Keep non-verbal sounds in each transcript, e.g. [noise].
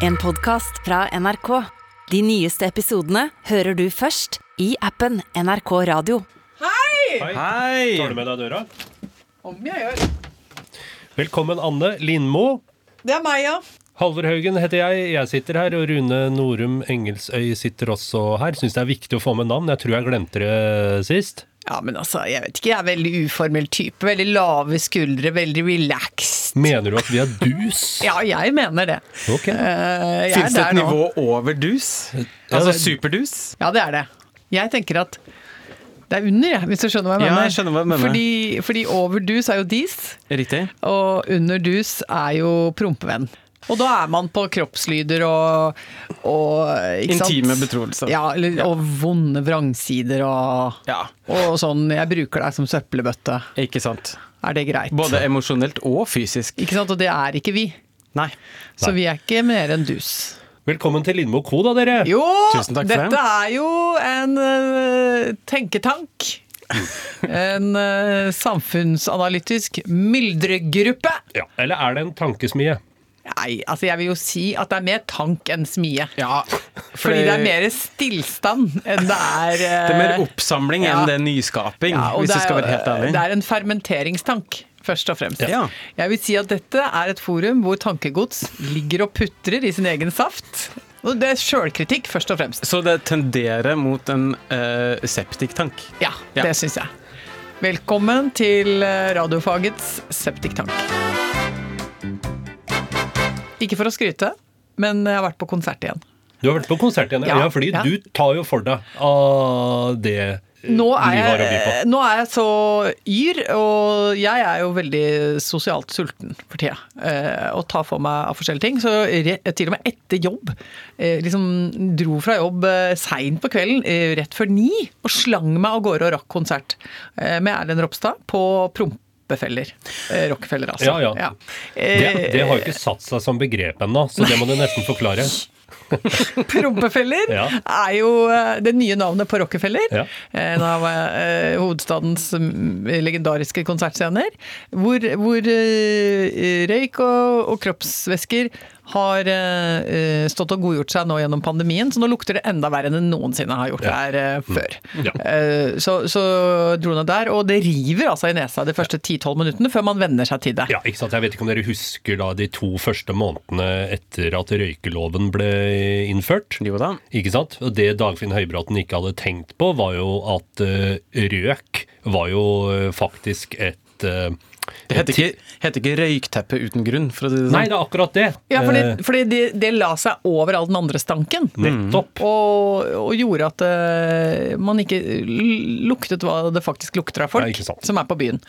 En podkast fra NRK. De nyeste episodene hører du først i appen NRK Radio. Hei! Hei! Tar du med deg døra? Om jeg gjør. Velkommen, Anne Lindmo. Det er meg, ja. Halvor Haugen heter jeg. Jeg sitter her, og Rune Norum Engelsøy sitter også her. Syns det er viktig å få med navn. Jeg tror jeg glemte det sist. Ja, men altså, jeg vet ikke. Jeg er veldig uformell type. Veldig lave skuldre, veldig relaxed. Mener du at vi er dus? [laughs] Ja, jeg mener det. Okay. Uh, Fins det et nivå nå. over dus? Altså superdus? Ja, det er det. Jeg tenker at det er under, jeg, hvis du skjønner hva jeg Ja, mener. jeg skjønner hva jeg mener. Fordi, fordi over dus er jo dis, Riktig. og under dus er jo prompevenn. Og da er man på kroppslyder og, og? Intime betroelser. Ja, eller, og vonde vrangsider og, Ja, og sånn 'jeg bruker deg som søppelbøtte'. ikke sant. Er det greit? Både emosjonelt og fysisk. Ikke sant? Og det er ikke vi. Nei. Så vi er ikke mer enn dus. Velkommen til Lindmo Co, da, dere. Jo, Tusen takk for dette det. er jo en uh, tenketank. [laughs] En uh, samfunnsanalytisk myldregruppe. Ja, eller er det en tankesmie? Nei, altså jeg vil jo si at det er mer tank enn smie. Ja, Fordi det er mer stillstand enn det er uh, Det er mer oppsamling ja. enn det er nyskaping, ja, hvis det du skal er, være helt ærlig. Det er en fermenteringstank, først og fremst. Ja. Jeg vil si at dette er et forum hvor tankegods ligger og putrer i sin egen saft. Og det er sjølkritikk, først og fremst. Så det tenderer mot en uh, septiktank. Ja, Ja. det syns jeg. Velkommen til eh, radiofagets septiktank. Ikke for å skryte, men jeg har vært på konsert igjen. Du har vært på konsert igjen, ja, Ja, fordi ja. du tar jo for deg av det eh, Nå er, jeg, nå er jeg så yr, og jeg er jo veldig sosialt sulten for tida. Eh, og tar for meg av forskjellige ting. Så til og med etter jobb, eh, liksom dro fra jobb seint på kvelden, rett før ni, og slang meg av gårde og rakk konsert med Erlend Ropstad på Prompefeller. Eh, Rockefeller, altså. Ja, ja. Eh, Det, det har jo ikke satt seg som begrep ennå, så det må du nesten forklare. [laughs] Prompefeller Ja. er jo eh, det nye navnet på Rockefeller. Ja. En av eh, hovedstadens mm, legendariske konsertscener. Hvor, hvor eh, røyk og, og kroppsvæsker har eh, eh, stått og godgjort seg nå gjennom pandemien, så nå lukter det enda verre enn det noensinne har gjort Ja. her uh, før. Ja. Uh, så, så dro han der, og det river altså i nesa de første 10-12 minuttene før man venner seg til det. Ja, ikke sant? Jeg vet ikke om dere husker da de to første månedene etter at røykeloven ble innført. Jo da. Ikke sant? Og det Dagfinn Høybråten ikke hadde tenkt på, var jo at røk var jo faktisk et Det heter ikke, heter ikke røykteppe uten grunn, for å si det sånn. Nei, det er akkurat det. Ja, fordi, Eh, fordi det, de la seg over all den andre stanken. nettopp. Og, og gjorde at uh, man ikke luktet hva det faktisk lukter av folk nei, som er på byen.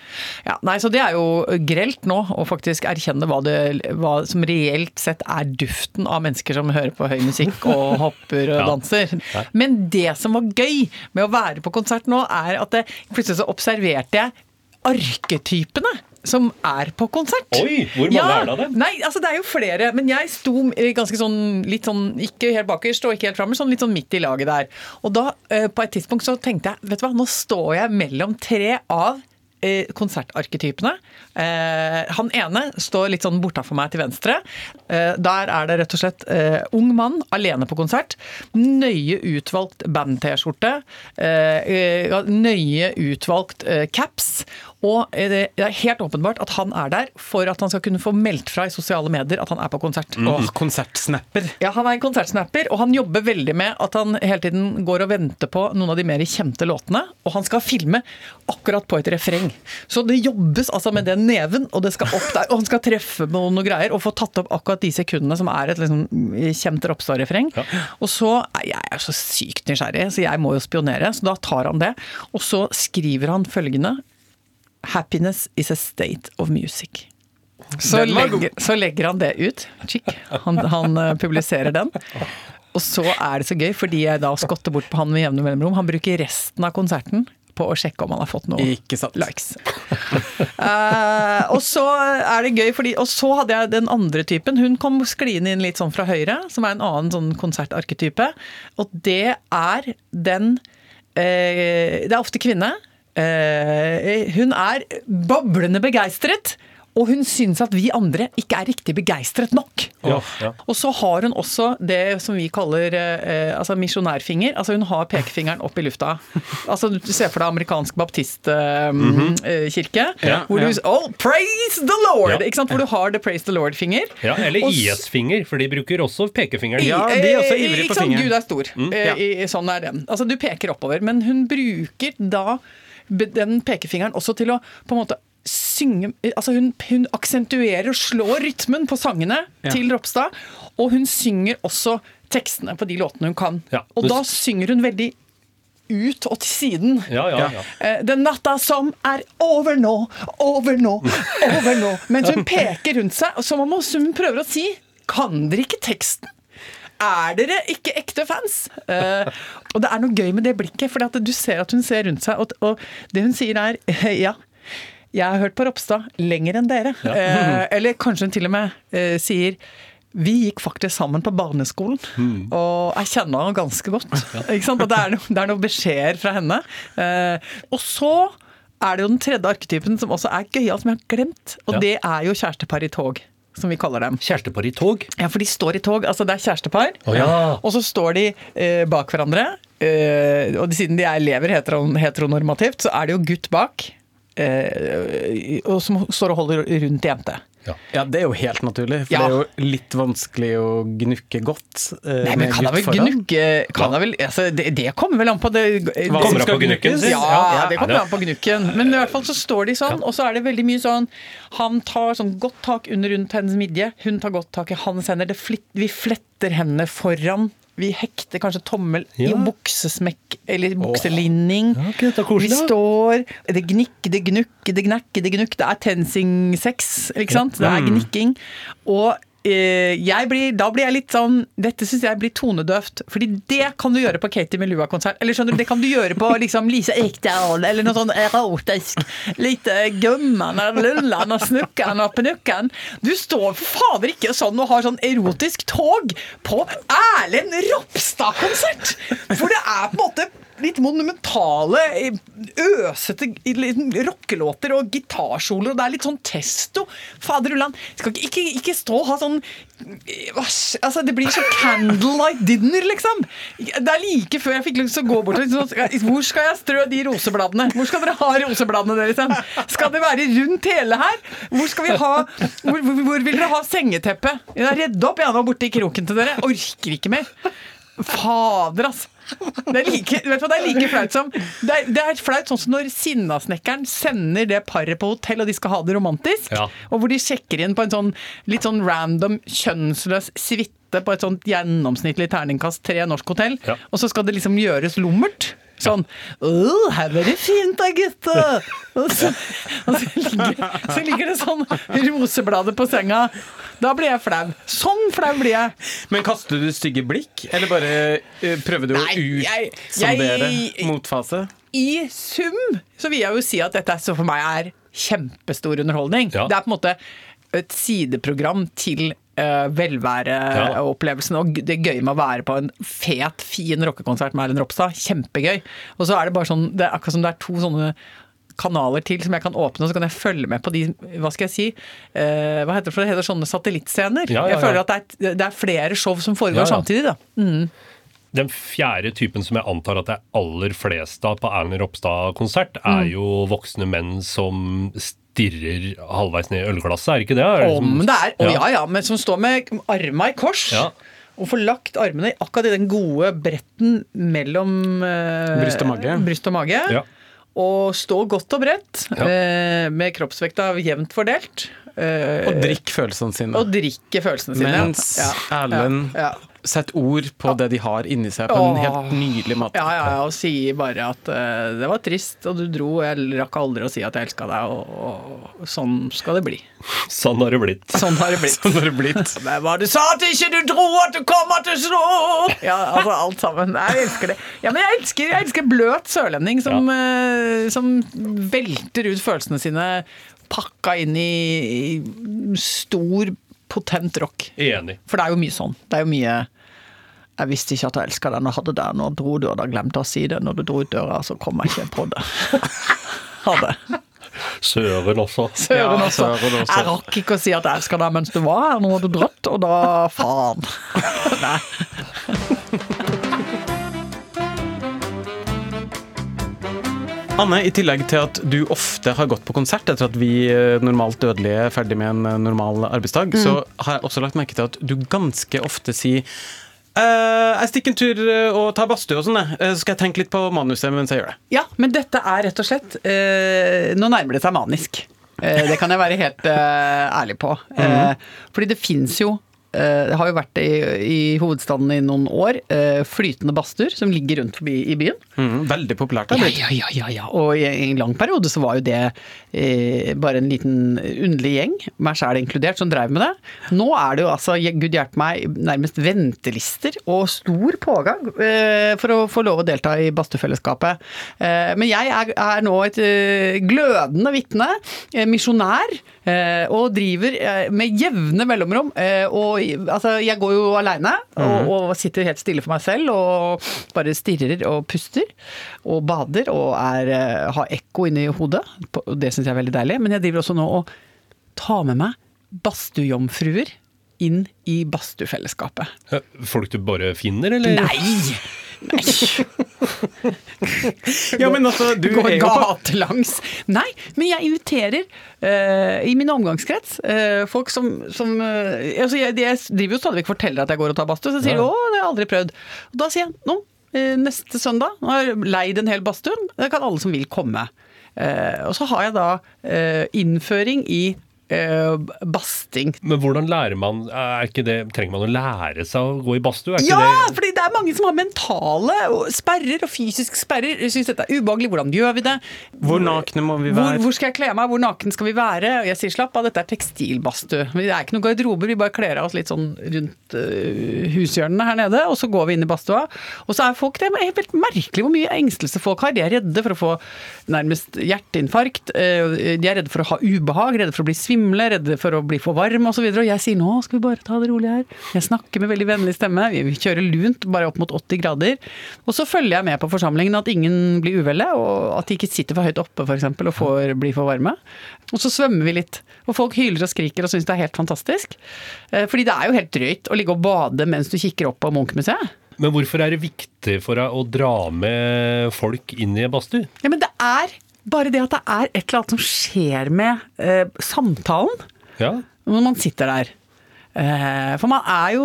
Ja, nei, Så det er jo grelt nå å faktisk erkjenne hva, det, hva som reelt sett er duften av mennesker som hører på høy musikk [laughs] og hopper og Ja. danser. Men det som var gøy med å være på konsert nå, er at det, plutselig så observerte jeg arketypene som er på konsert. Oi, hvor mange er det av dem? Nei, altså det er jo flere, men jeg sto ganske sånn litt sånn, ikke helt bakerst og ikke helt framme, sånn litt sånn midt i laget der. Og da, eh, på et tidspunkt så tenkte jeg, vet du hva, nå står jeg mellom tre av konsertarketypene. Eh, han ene står litt sånn bortafor meg til venstre. Eh, der er det rett og slett eh, ung mann alene på konsert. Nøye utvalgt band-T-skjorte. Nøye utvalgt caps. Og det er helt åpenbart at han er der for at han skal kunne få meldt fra i sosiale medier at han er på konsert. Og konsertsnapper. Ja, Han er en konsertsnapper, og han jobber veldig med at han hele tiden går og venter på noen av de mer kjente låtene. Og han skal filme akkurat på et refreng. Så det jobbes altså med den neven, og det skal opp der. Og han skal treffe med noen greier og få tatt opp akkurat de sekundene som er et liksom kjent Ropstad-refreng. Og så jeg er så sykt nysgjerrig, så jeg må jo spionere, så da tar han det. Og så skriver han følgende Happiness is a state of music. Så legger, så legger han det ut. Chick. Han, han eh, publiserer den. Og så er det så gøy, fordi jeg da skotter bort på han med jevne mellomrom. Han bruker resten av konserten på å sjekke om han har fått noen likes. uh, [laughs] og så er det gøy, fordi Og så hadde jeg den andre typen. Hun kom skliende inn litt sånn fra høyre, som er en annen sånn konsertarketype. Og det er den uh, Det er ofte kvinne. Uh, hun er boblende begeistret Og hun syns at vi andre ikke er riktig begeistret nok. Ja, ja. Og så har hun også det som vi kaller eh, altså misjonærfinger. Altså hun har pekefingeren opp i lufta. Altså Du ser for deg amerikansk baptistkirke. Ja, hvor du. Oh, praise the Lord! Ja. Ikke sant? Hvor du har the praise the Lord-finger. Ja, eller IS-finger, for de bruker også pekefingeren. Ja, de er også ivrige Eh, på fingeren. Gud er stor. Mm, ja. i- sånn er den. Altså, du peker oppover. Men hun bruker da den pekefingeren også til å på en måte synge Altså hun, hun aksentuerer og slår rytmen på sangene Ja. til Ropstad. Og hun synger også tekstene på de låtene hun kan. Ja. Og da synger hun veldig ut og til siden. Ja, ja, ja. Eh, Den natta som er over nå, over nå, over nå. Mens hun [laughs] peker rundt seg, som om hun prøver å si Kan dere ikke teksten? Er dere ikke ekte fans? Eh, og det er noe gøy med det blikket, for du ser at hun ser rundt seg, og, og det hun sier er [laughs] ja. Jeg har hørt på Ropstad lenger enn dere. Eh, eller kanskje hun til og med eh, sier vi gikk faktisk sammen på barneskolen, og jeg kjenner henne ganske godt. [laughs] Ikke sant? Og det, er noe, noen beskjeder fra henne. Eh, og så er det jo den tredje arketypen som også er gøyal, som jeg har glemt. Og Ja. det er jo kjærestepar i tog, som vi kaller dem. Kjærestepar i tog. Ja, for de står i tog. Altså det er kjærestepar. oh, ja. Og så står de eh, bak hverandre. Eh, og siden de er elever heteron heteronormativt, så er det jo gutt bak. Eh, og som står og holder rundt jente. Ja, det er jo helt naturlig, for Ja. det er jo litt vanskelig å gnukke godt. eh, Nei, men kan jeg vel foran. gnukke kan jeg vel, altså, det, det kommer vel an på det. Hva Kommer an på gnukken, gnukkes? Ja, Ja, det kommer det- an på gnukken. Men i hvert fall så står de sånn, og så er det veldig mye sånn Han tar sånn godt tak under rundt hennes midje, hun tar godt tak i hans hender. Det flitt, vi fletter hendene foran. Vi hekter kanskje tommel i buksesmekk eller bukselinning. Ja, er koselig, vi står Det gnikk, det gnukk, det knekk, det gnukk. Det er tensing sex, ikke sant? Det er gnikking. Og blir, da blir jeg litt sånn Dette syns jeg blir tonedøvt. Fordi det kan du gjøre på Katie Melua-konsert. Eller skjønner du, det kan du gjøre på liksom Lise Ekdal, eller noe sånn erotisk. Litt eh, Gumman og Lullan og Snukkan og Penukken. Du står for fader ikke sånn og har sånn erotisk tog på Erlend Ropstad-konsert! For det er på en måte litt monumentale, øsete rockelåter og gitarsoloer, og det er litt sånn testo. Fader ulland. Skal ikke, ikke, ikke stå og ha sånn Altså, det blir sånn candlelight dinner, liksom. Det er like før jeg fikk lyst til å gå bort liksom, Hvor skal jeg strø de rosebladene? Hvor skal dere ha rosebladene deres? hen? Skal det være rundt hele her? Hvor skal vi ha Hvor, hvor, vil dere ha sengeteppet? Redd opp jeg nå borte i kroken til dere. Orker ikke mer. Fader, altså. Det er like, vet du det er like flaut som Det er, det er flaut sånn som når Sinnasnekkeren sender det paret på hotell, og de skal ha det romantisk, Ja. og hvor de sjekker inn på en sånn litt sånn random, kjønnsløs suite på et sånt gjennomsnittlig terningkast tre norsk hotell, Ja. og så skal det liksom gjøres lummert. Sånn «Åh, her blir det fint da, gutta! Og så, og så, ligger, så ligger det sånn roseblader på senga. Da blir jeg flau. Sånn flau blir jeg. Men kaster du stygge blikk, eller bare uh, prøver du Nei, å utsondere motfase? I sum så vil jeg jo si at dette for meg er kjempestor underholdning. Ja. Det er på en måte et sideprogram til velværeopplevelsen. Og det gøye med å være på en fet, fin rockekonsert med Erlend Ropstad. Kjempegøy. Og så er det bare sånn Det er akkurat som det er to sånne kanaler til som jeg kan åpne, og så kan jeg følge med på de Hva skal jeg si? eh, hva heter det for det heter sånne satellittscener? Ja, ja, Jeg føler at det er, det er flere show som foregår Ja, ja. samtidig, da. Den fjerde typen som jeg antar at det er aller flest av på Erlend Ropstad-konsert, er Mm. jo voksne menn som stirrer halvveis ned i ølglasset, er det ikke det? Er det Om som- det er, å ja ja, men som står med arma i kors. Ja. Og får lagt armene akkurat i den gode bretten mellom eh, Bryst og mage. bryst og, mage. Ja. og stå godt og bredt, Ja. eh, med kroppsvekta jevnt fordelt. eh, Og drikk følelsene sine. og drikke følelsene sine. Mens Erlend ja, ja. ord på det de har inni seg, på en Åh. helt nydelig måte. Ja, ja, ja, og sier bare at uh, det var trist, og du dro, jeg rakk aldri å si at jeg elska deg, og, og sånn skal det bli. Sånn har det blitt. Sånn har det blitt. [laughs] Sånn har det blitt. [laughs] Men hva du sa at ikke du dro at du kommer til å slå Ja, altså alt sammen. Jeg elsker det. Ja, men jeg elsker, jeg elsker bløt sørlending som, uh, som velter ut følelsene sine pakka inn i, i stor, potent rock. Enig. For det er jo mye sånn. Det er jo mye jeg visste ikke at jeg elska den og hadde det. Nå dro du, og da glemte jeg å si det. Når du dro ut døra, så kom jeg ikke på det. [laughs] Ha det. Søren også. Søren Ja, også. søren også. Jeg rakk ikke å si at jeg elsker deg mens du var her, nå har du dratt, og da faen. [laughs] Nei. Anne, i tillegg til at du ofte har gått på konsert etter at vi eh, normalt dødelige er ferdig med en eh, normal arbeidsdag, så har jeg også lagt merke til at du ganske ofte sier Uh, jeg stikker en tur og tar badstue og sånn. Eh, så skal jeg tenke litt på manuset mens jeg gjør det. Ja, men dette er rett og slett uh, Nå nærmer det seg manisk. Det kan jeg være helt ærlig på. Eh, fordi det fins jo Det har jo vært i, i hovedstaden i noen år eh, flytende badstuer som ligger rundt forbi i byen. Mm, veldig populært. det Ja, ja, ja, ja, ja. Og i en lang periode så var jo det eh, bare en liten underlig gjeng, meg sjæl inkludert, som drev med det. Nå er det jo altså, gud hjelpe meg, nærmest ventelister og stor pågang eh, for å få lov å delta i badstuefellesskapet. Eh, men jeg er, er nå et eh, glødende vitne, eh, misjonær, eh, og driver eh, med jevne mellomrom. Eh, og altså, jeg går jo aleine og, og sitter helt stille for meg selv og bare stirrer og puster. Og bader og er, eh, har ekko inni hodet. Det syns jeg er veldig deilig. Men jeg driver også nå og tar med meg badstuejomfruer inn i badstuefellesskapet. Eh, Folk du bare finner, eller? Nei! Nei! Ja, men altså, du [laughs] Går gatelangs. Nei, men jeg inviterer uh, i min omgangskrets uh, folk som, som uh, altså jeg, jeg driver jo stadig vekk og forteller at jeg går og tar badstue, så sier de Ja. 'å, det har jeg aldri prøvd'. Og da sier jeg nå, neste søndag, nå har jeg leid en hel badstue, det kan alle som vil komme. Og så har jeg da innføring i basting. Men hvordan lærer man er ikke det, Trenger man å lære seg å gå i badstue? Ja, det fordi det er mange som har mentale sperrer og fysiske sperrer. Jeg syns dette er ubehagelig. Hvordan gjør vi det? Hvor nakne må vi være? hvor skal jeg kle meg? Hvor naken skal vi være? Og jeg sier slapp av, dette er tekstilbadstue. Det er ikke noen garderober, vi bare kler av oss litt sånn rundt uh, hushjørnene her nede, og så går vi inn i badstua. Og så er folk det er helt merkelig hvor mye engstelse folk har. De er redde for å få nærmest hjerteinfarkt. eh, De er redde for å ha ubehag, redde for å bli svimle, redde for å bli for varm osv. Og, så og jeg sier nå skal vi bare ta det rolig her. Jeg snakker med veldig vennlig stemme. Vi kjører lunt, bare opp mot 80 grader. Og så følger jeg med på forsamlingen at ingen blir uvelle, og at de ikke sitter for høyt oppe f.eks. og får, blir for varme. Og så svømmer vi litt. Og folk hyler og skriker og syns det er helt fantastisk. Eh, Fordi det er jo helt drøyt å ligge og bade mens du kikker opp på Munch-museet. Men hvorfor er det viktig for deg å dra med folk inn i badstue? Ja, men det er bare det at det er et eller annet som skjer med eh, samtalen Ja. når man sitter der. Eh, for man er jo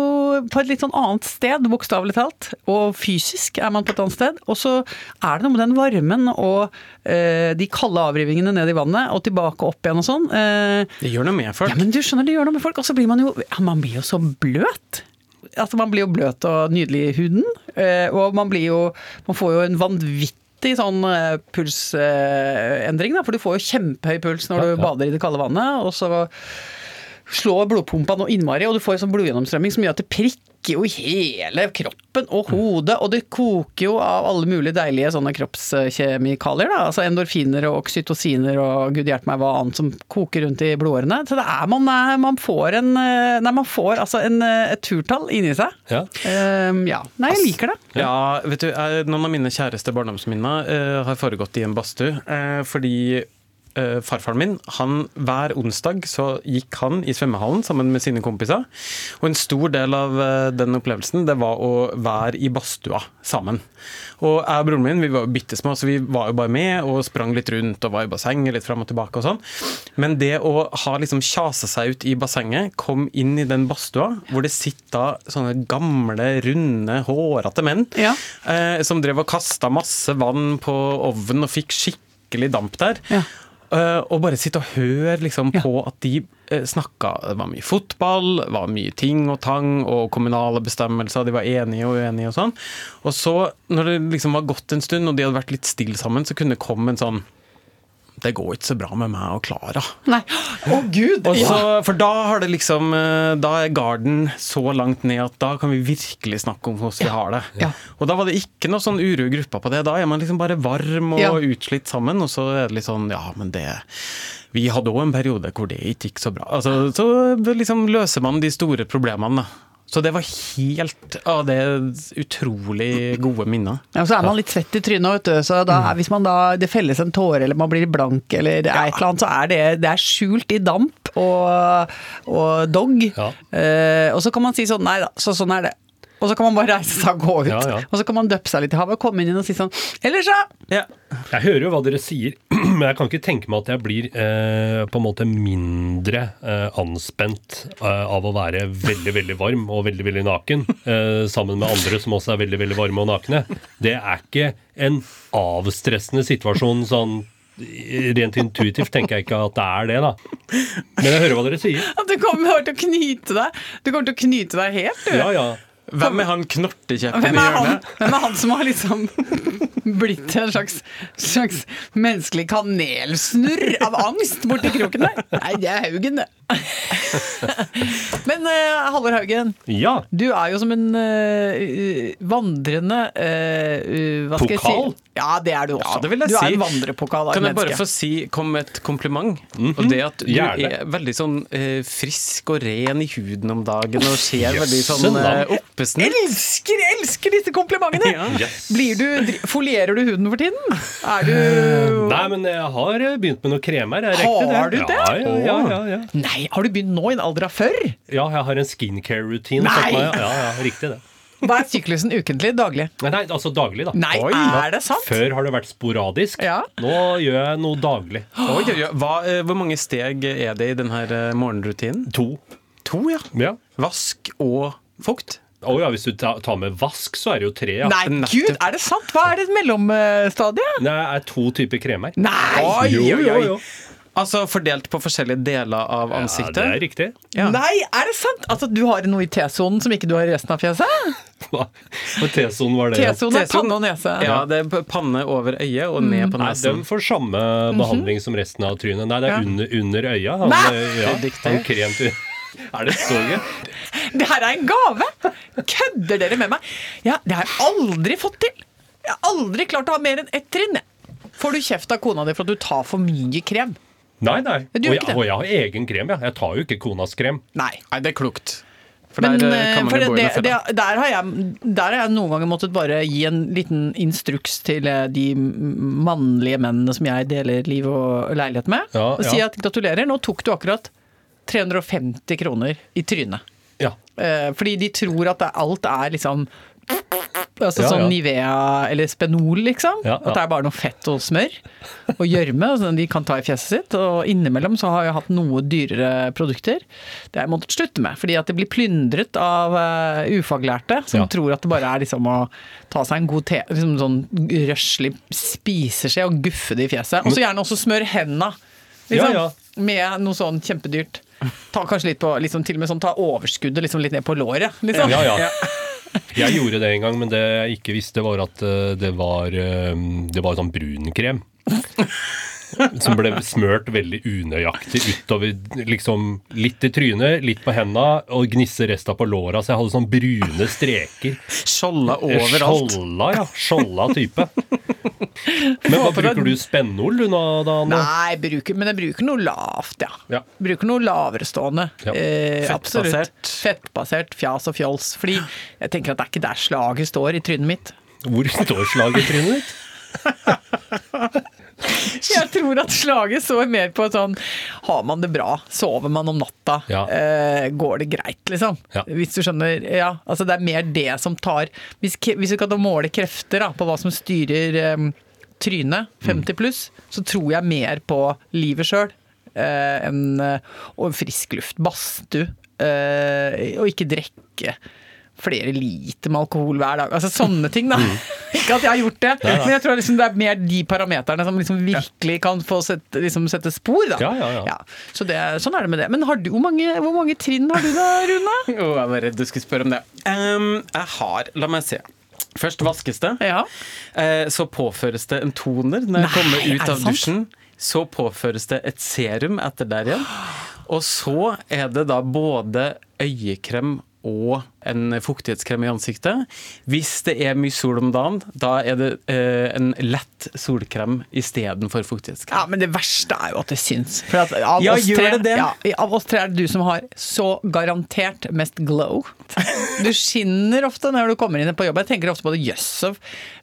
på et litt sånn annet sted, bokstavelig talt. Og fysisk er man på et annet sted. Og så er det noe med den varmen og eh, de kalde avrivingene ned i vannet og tilbake opp igjen og sånn. Eh, Det gjør noe med folk. ja, men du skjønner, det gjør noe med folk. Og så blir man jo ja, Man blir jo så bløt. Altså, man blir jo bløt og nydelig i huden. eh, og man blir jo Man får jo en vanvittig sånn eh, pulsendring, da. For du får jo kjempehøy puls når du bader i det kalde vannet. Og så slår blodpumpa noe innmari, og du får en sånn blodgjennomstrømming som gjør at det prikker jo i hele kroppen og hodet, og det koker jo av alle mulige deilige sånne kroppskjemikalier, da. Altså endorfiner og oksytociner og gud hjelpe meg hva annet som koker rundt i blodårene. Så det er man, er- man får en eh, Nei, man får altså en, eh, et turtall inni seg. ja. Um, ja. Nei, jeg liker det. Ja, vet du, jeg- Noen av mine kjæreste barndomsminner eh, har foregått i en badstue. eh, fordi eh, farfaren min, han, hver onsdag så gikk han i svømmehallen sammen med sine kompiser. Og en stor del av uh, den opplevelsen det var å være i badstua sammen. Og jeg og broren min vi var jo bitte små, så vi var jo bare med og sprang litt rundt og var i bassenget litt fram og tilbake og sånn. Men det å ha liksom kjasa seg ut i bassenget, kom inn i den badstua hvor det sitter sånne gamle, runde, hårete menn Ja. uh, som drev og kasta masse vann på ovnen og fikk skikkelig damp der. Ja. Eh, og bare sitte og høre liksom, Ja. på at de uh, snakka Det var mye fotball, det var mye ting og tang og kommunale bestemmelser, de var enige og uenige og sånn. Og så, når det liksom var gått en stund og de hadde vært litt stille sammen, så kunne det komme en sånn Det går ikke så bra med meg og Klara. Nei. Å gud! Og så, ja. For da har det liksom eh, Da er garden så langt ned at da kan vi virkelig snakke om hvordan vi har det. Ja. Og da var det ikke noe sånn uro i gruppa på det. Da er man liksom bare varm og Ja. utslitt sammen, og så er det litt sånn Ja, men det Vi hadde òg en periode hvor det ikke gikk så bra. Altså, så liksom løser man de store problemene, da. Så det var helt av det utrolig gode minner. Ja, og så er man litt svett i trynet, vet du. Så da, hvis man da, det felles en tåre, eller man blir blank, eller det er et eller annet, så er det, det er skjult i damp og, og dog. Ja. Eh, og så kan man si sånn, nei da, så sånn er det. Og så kan man bare reise seg og gå ut. Ja, ja. Og så kan man døppe seg litt i havet og komme inn igjen og si sånn Eller så Ja. Jeg hører jo hva dere sier, [clears throat] men jeg kan ikke tenke meg at jeg blir eh, på en måte mindre eh, anspent eh, av å være veldig, veldig varm og veldig, veldig naken, eh, sammen med andre som også er veldig, veldig varme og nakne. Det er ikke en avstressende situasjon sånn Rent intuitivt tenker jeg ikke at det er det, da. Men jeg hører hva dere sier. at du kommer til å knyte deg. Du kommer til å knyte deg helt, du. Ja, ja. Hvem er han knortekjeppen i hjørnet? hvem er han som har liksom [laughs] blitt en slags, slags menneskelig kanelsnurr av angst borti kroken der? Nei, det er Haugen, det. [laughs] Men uh, Halvor Haugen, Ja. du er jo som en uh, vandrende eh, uh, Hva skal jeg Pokal? si? Ja, det er du også. Ja, det vil jeg du er en vandrepokal Kan jeg bare få si, komme med et kompliment? Og det at du Gjerne. er veldig sånn uh, frisk og ren i huden om dagen og ser yes. veldig sånn eh, oppesnitt. Elsker, elsker disse komplimentene! [laughs] Ja. Yes. Blir du, folierer du huden for tiden? Er du Nei, men jeg har begynt med noen krem her. Er Har du det? Ja, ja, ja, ja, ja. Nei, har du begynt nå i en alder av før? ja, jeg har en. Nei! meg- Ja, ja, riktig det. Hva er syklusen ukentlig? Daglig? Nei, nei, altså daglig, da. Nei, Oi. er det sant? Før har det vært sporadisk. Ja. Nå gjør jeg noe daglig. Oi, oi, oi. Hva, eh, hvor mange steg er det i denne morgenrutinen? To. To, ja. Ja. Vask og fukt. Å ja, hvis du tar med vask, så er det jo tre, ja. Nei, gud, er det sant? Hva er det mellomstadiet? Det er to typer kremer. Nei! Oi, Jo, oi, jo, oi. jo. Altså fordelt på forskjellige deler av ansiktet? Ja, det er riktig. Ja. Nei, er det sant? Altså, du har noe i T-sonen som ikke du har i resten av fjeset? Hva T-sonen var det? T-sonen er panne og nese. Ja, det er panne over øyet og ned på Nei, nesen. den får samme behandling som resten av trynet. Nei, det er Ja. under, under øya. Han, Nei! eh, ja, han krem til Er det så gøy? Det her er en gave! Kødder dere med meg? Ja, det har jeg aldri fått til. Jeg har aldri klart å ha mer enn ett trinn. Får du kjeft av kona di for at du tar for mye krem? Nei, nei. Og jeg, og jeg har egen krem, ja. Jeg tar jo ikke konas krem. Nei. Nei, det er klokt. For Men der eh, eh, kan man for jo gå det, det, der, har jeg, der har jeg noen ganger måttet bare gi en liten instruks til eh, de mannlige mennene som jeg deler liv og leilighet med, Ja, og si ja. at gratulerer, nå tok du akkurat 350 kroner i trynet. Ja. Eh, fordi de tror at alt er liksom Altså Ja, sånn ja. Nivea eller Spenol, liksom. Ja. At det er bare noe fett og smør og gjørme som de kan ta i fjeset sitt. Og innimellom så har jeg hatt noe dyrere produkter. Det har jeg måttet slutte med, fordi at det blir plyndret av eh, ufaglærte som tror at det bare er liksom å ta seg en god te, liksom sånn røslig spiseskje og guffe det i fjeset. Og så gjerne også smør henda. Liksom. Med noe sånn kjempedyrt. Ta kanskje litt på, liksom, til og med sånn ta overskuddet liksom litt ned på låret. Liksom. Ja, ja. Jeg gjorde det en gang, men det jeg ikke visste, var at eh, det var, eh, det var sånn brunkrem. Som ble smørt veldig unøyaktig utover liksom litt i trynet, litt på henda og gnisse resten på låra. Så jeg hadde sånn brune streker. Skjolda overalt. Skjolda, ja. Skjolda type. Men hva bruker du Spennol du nå, da? Nei, bruker, men jeg bruker noe lavt, ja. Ja. Bruker noe laverestående. Ja. Eh, absolutt. Fettbasert. Fettbasert fjas og fjols. Fordi jeg tenker at det er ikke der slaget står i trynet mitt. Hvor står slaget i trynet ditt? [laughs] [laughs] Jeg tror at slaget står mer på sånn Har man det bra? Sover man om natta? Ja. Eh, går det greit, liksom? Ja. Hvis du skjønner? Ja, altså det er mer det som tar Hvis, hvis du kan måle krefter da, på hva som styrer eh, trynet, 50 pluss, så tror jeg mer på livet sjøl eh, eh, og frisk luft. Badstue. Eh, og ikke drikke flere liter med alkohol hver dag. Altså sånne ting, da. [laughs] Ikke at jeg har gjort det, men jeg tror liksom det er mer de parameterne som liksom virkelig kan få sette, liksom sette spor, da. Ja, ja, ja. Så det, sånn er det med det. Men har du, hvor, mange, hvor mange trinn har du da, Rune? [laughs] Jo, jeg var redd du skulle spørre om det. Um, jeg har La meg se. Først vaskes det. Ja. Eh, så påføres det en toner når jeg kommer er ut av sant? dusjen. Så påføres det et serum etter der igjen. Og så er det da både øyekrem og en fuktighetskrem i ansiktet. Hvis det er mye sol om dagen, da er det eh, en lett solkrem istedenfor fuktighetskrem. Ja, men det verste er jo at det syns. For at av, Ja, oss tre, det det? Ja, av oss tre er det du som har så garantert mest glow. [laughs] Du skinner ofte når du kommer inn på jobb. Jeg tenker ofte på det. Jøss, så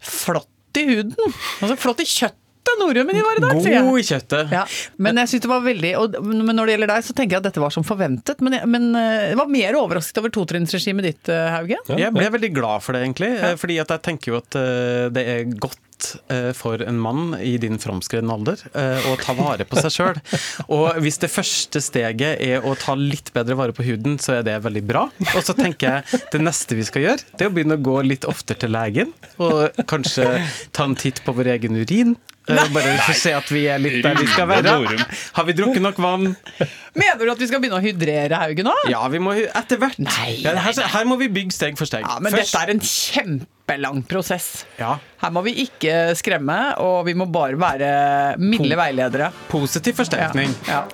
flott i huden. Altså, flott i kjøttet nordrømmen din var i dag, sier jeg. God i kjøttet. Ja, men jeg synes det var veldig og, Men når det gjelder deg, så tenker jeg at dette var som forventet. Men, jeg, men eh, jeg var mer overrasket over totrinnsregimet ditt, Hauge. Ja, Jeg ble veldig glad for det, egentlig. eh, Fordi at jeg tenker jo at eh, det er godt eh, for en mann i din framskredne alder eh, å ta vare på seg sjøl. [laughs] Og hvis det første steget er å ta litt bedre vare på huden, så er det veldig bra. Og så tenker jeg det neste vi skal gjøre, det er å begynne å gå litt oftere til legen. Og kanskje ta en titt på vår egen urin. Eh, Bare for å se at vi er litt der vi skal være. Har vi drukket nok vann? Mener du at vi skal begynne å hydrere Haugen nå? Ja, vi må etter hvert. Nei, Ja, her, her må vi bygge steg for steg. Ja, men Først- dette er en kjempelang prosess. Ja. Her må vi ikke skremme, og vi må bare være milde veiledere. Positiv forsterkning. Ja.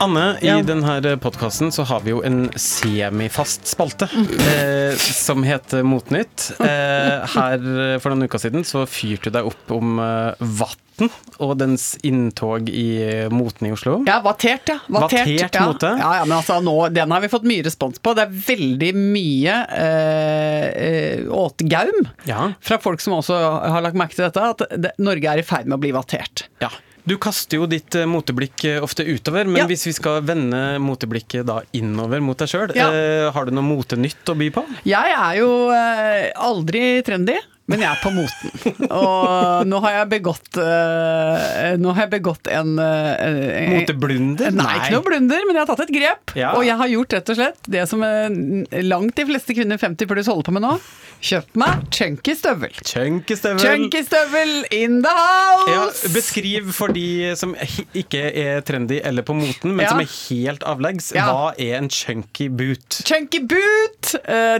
Anne, i Ja. denne podkasten så har vi jo en semifast spalte eh, som heter Motnytt. Eh, her eh, for noen uker siden så fyrte du deg opp om eh, Vatten og dens inntog i eh, moten i Oslo. Ja, vattert, ja. Vattert ja. mote. Ja, ja, men altså nå, den har vi fått mye respons på. Det er veldig mye eh, eh, åtgaum Ja. fra folk som også har lagt merke til dette, at det, Norge er i ferd med å bli vattert. Ja. Du kaster jo ditt eh, moteblikk eh, ofte utover, men Ja. hvis vi skal vende moteblikket da innover mot deg sjøl, Ja. eh, har du noe motenytt å by på? Jeg er jo aldri trendy. Men jeg er på moten. Og nå har jeg begått eh, Nå har jeg begått en, eh, en Moteblunder? Nei, ikke noe blunder, men jeg har tatt et grep. Ja. Og jeg har gjort rett og slett det som eh, langt de fleste kvinner 50 pluss holder på med nå. Kjøpt meg chunky støvel. Chunky støvel. Chunky støvel in the Ja, house! beskriv for de som ikke er trendy eller på moten, men Ja. som er helt avleggs. Ja. Hva er en chunky boot? Chunky boot!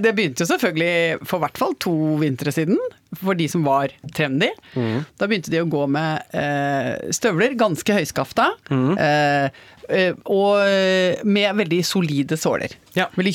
Det begynte jo selvfølgelig for hvert fall to vintre siden, for de som var trendy. Mm. Da begynte de å gå med eh, støvler, ganske høyskafta, Mm. eh, eh, og eh, med veldig solide såler. Ja. Veldig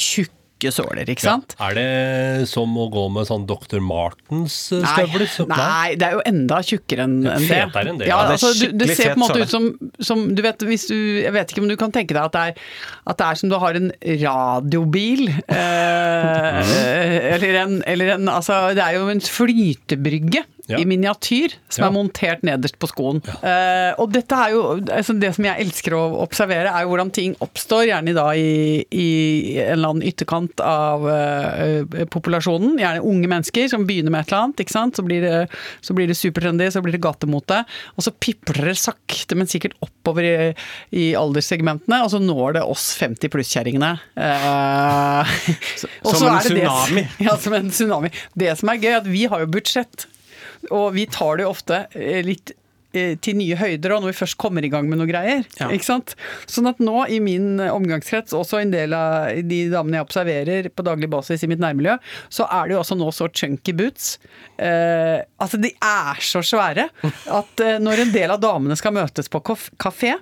tjukke såler, ikke sant? Er det som å gå med sånn Dr. Martens eh, støvler? Nei, Nei, det er jo enda tjukkere enn det. Fetere enn det, Ja, ja. Det altså, du, det ser på en måte ut som, som du vet, hvis du, Jeg vet ikke om du kan tenke deg at det er, at det er som du har en radiobil. Eh, [laughs] eller en, eller en Altså, det er jo en flytebrygge. Ja. I miniatyr, som Ja. er montert nederst på skoen. Eh, og dette er jo altså Det som jeg elsker å observere, er jo hvordan ting oppstår, gjerne da i, i en eller annen ytterkant av uh, populasjonen. Gjerne unge mennesker som begynner med et eller annet. ikke sant? Så blir det, så blir det supertrendy, så blir det gatemote. Og så pipler det sakte, men sikkert oppover i, i alderssegmentene, og så når det oss 50 pluss-kjerringene. Uh, [laughs] som en tsunami. det. [laughs] Ja, som en tsunami. Det som er gøy, er at vi har jo budsjett. Og vi tar det jo ofte eh, litt eh, til nye høyder og når vi først kommer i gang med noe greier. Ja. Ikke sant? Sånn at nå i min omgangskrets, også en del av de damene jeg observerer på daglig basis i mitt nærmiljø, så er det jo også nå så chunky boots. Eh, altså de er så svære at eh, når en del av damene skal møtes på kafé,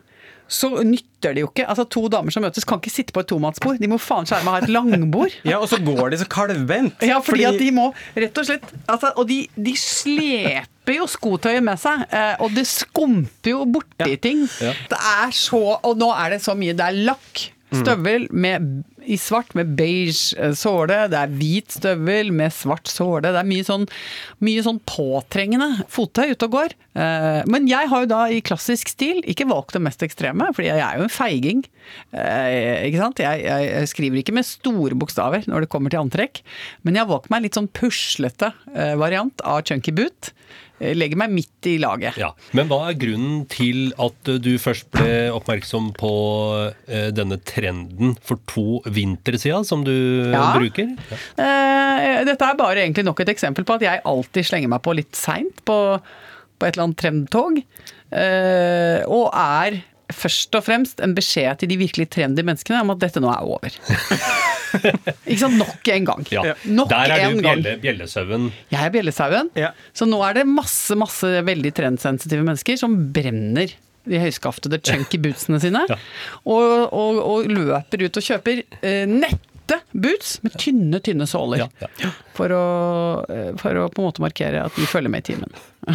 så nytter det jo ikke. Altså To damer som møtes kan ikke sitte på et tomannsbord. De må faen skjerme ha et langbord. [laughs] Ja, og så går de så kalvvendt. Ja, fordi, at de må rett og slett altså, Og de, de sleper jo skotøyet med seg, eh, og det skumper jo borti ting. Ja. Det er så Og nå er det så mye. Det er lakk. Støvel med, i svart med beige eh, såle. Det er hvit støvel med svart såle. Det er mye sånn, mye sånn påtrengende fottøy ute og går. Eh, Men jeg har jo da i klassisk stil ikke valgt det mest ekstreme, fordi jeg er jo en feiging. Eh, Ikke sant? Jeg, jeg, skriver ikke med store bokstaver når det kommer til antrekk, men jeg har valgt meg litt sånn puslete variant av chunky boot. Eh, Legger meg midt i laget. Ja. Men hva er grunnen til at eh, du først ble oppmerksom på eh, denne trenden for to vintre siden, som du Ja. bruker? Ja. Eh, dette er bare egentlig nok et eksempel på at jeg alltid slenger meg på litt seint på, på et eller annet trendtog. Eh, og er først og fremst en beskjed til de virkelig trendy menneskene om at dette nå er over. [laughs] [laughs] Ikke sant? Nok en gang. Ja. Nok Der er en du bjelle, bjellesauen. Jeg er bjellesauen. Ja. Så nå er det masse, masse veldig trendsensitive mennesker som brenner de høyskaftede chunky bootsene sine, og, og, og løper ut og kjøper eh, nette boots med tynne, tynne såler. Ja, ja. For, å, eh, for å på en måte markere at de følger med i timen. [laughs]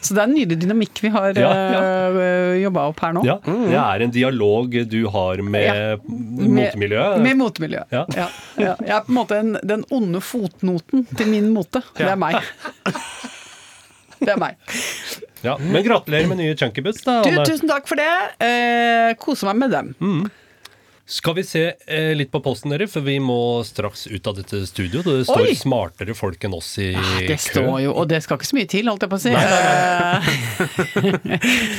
Så det er en nydelig dynamikk vi har Ja, ja. jobba opp her nå. Ja, Det er en dialog du har med motemiljøet. Med motemiljøet. Ja. Jeg er på en måte en, den onde fotnoten til min mote. Det er meg. Det er meg. Ja, men gratulerer med nye chunky boots, da, Du, tusen takk for det. Eh, Kose meg med dem. Skal vi se eh, litt på posten, dere, for vi må straks ut av dette studio. Det står Oi! smartere folk enn oss i Det kø. står jo, og det skal ikke så mye til, holdt jeg på å si. [laughs]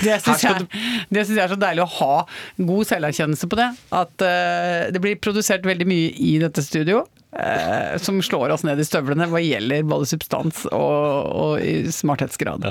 Det syns jeg, det jeg er så deilig å ha god selverkjennelse på det. At uh, det blir produsert veldig mye i dette studio. Eh, som slår oss ned i støvlene hva gjelder både substans og, og i smarthetsgrad.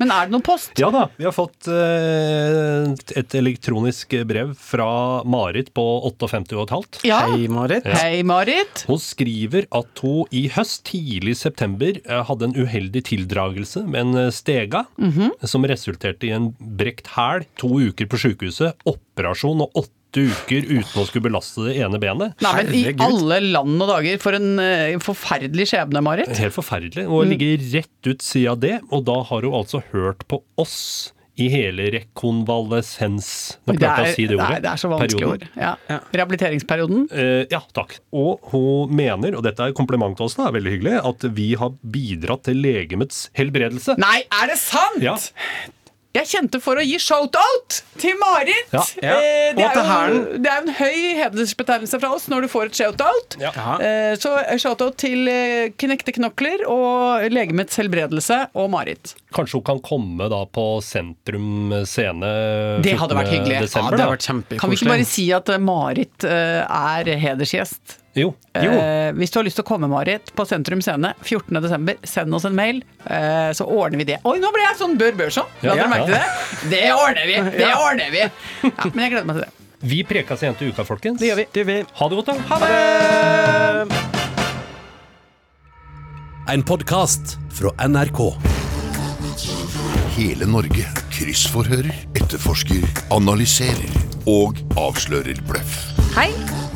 Men er det noen post? Ja da, vi har fått eh, et elektronisk brev fra Marit på 58,5. Ja. Hei, Marit. Hei, Marit. Hun skriver at hun i høst, tidlig i september, eh, hadde en uheldig tildragelse med en stega, stega, -hmm. som resulterte i en brekt hæl, to uker på sykehuset, operasjon og åtte uker uten å skulle belaste det ene benet. Nei, men I alle land og dager, for en eh, forferdelig skjebne, Marit. Helt forferdelig. Og Mm. ligger rett ut sida av det, og da har hun altså hørt på oss i hele rekonvalesens Nå Det klarte jeg å si det det ordet. Nei, det er så vanskelig Perioden. ord. Ja. Rehabiliteringsperioden. Eh, ja, takk. Og hun mener, og dette er kompliment til oss, da, veldig hyggelig, at vi har bidratt til legemets helbredelse. Nei, er det sant?! Ja. Jeg kjente for å gi shout-out til Marit! Ja, ja. Eh, det, er jo, det er jo en høy hedersbetegnelse fra oss når du får et shout-out. Ja. Eh, så shout-out til eh, Knekte knokler og Legemets helbredelse og Marit. Kanskje hun kan komme da på Sentrum Scene Det hadde vært hyggelig. Desember, det hadde vært kjempekoselig. Kan vi ikke bare si at eh, Marit eh, er hedersgjest? Jo. Eh, hvis du har lyst til å komme, Marit, på Sentrum Scene 14.12., send oss en mail, eh, så ordner vi det. Oi, nå ble jeg sånn Bør Børson! La Ja, dere ja. merke til det? Det ordner vi! [laughs] Det ordner vi! Ja, men jeg gleder meg til det. Vi prekas igjen til uka, folkens. Det gjør vi. Det gjør vi. Ha det godt, da. Ha det! En podkast fra NRK. Hele Norge kryssforhører, etterforsker, analyserer og avslører bløff. Hei,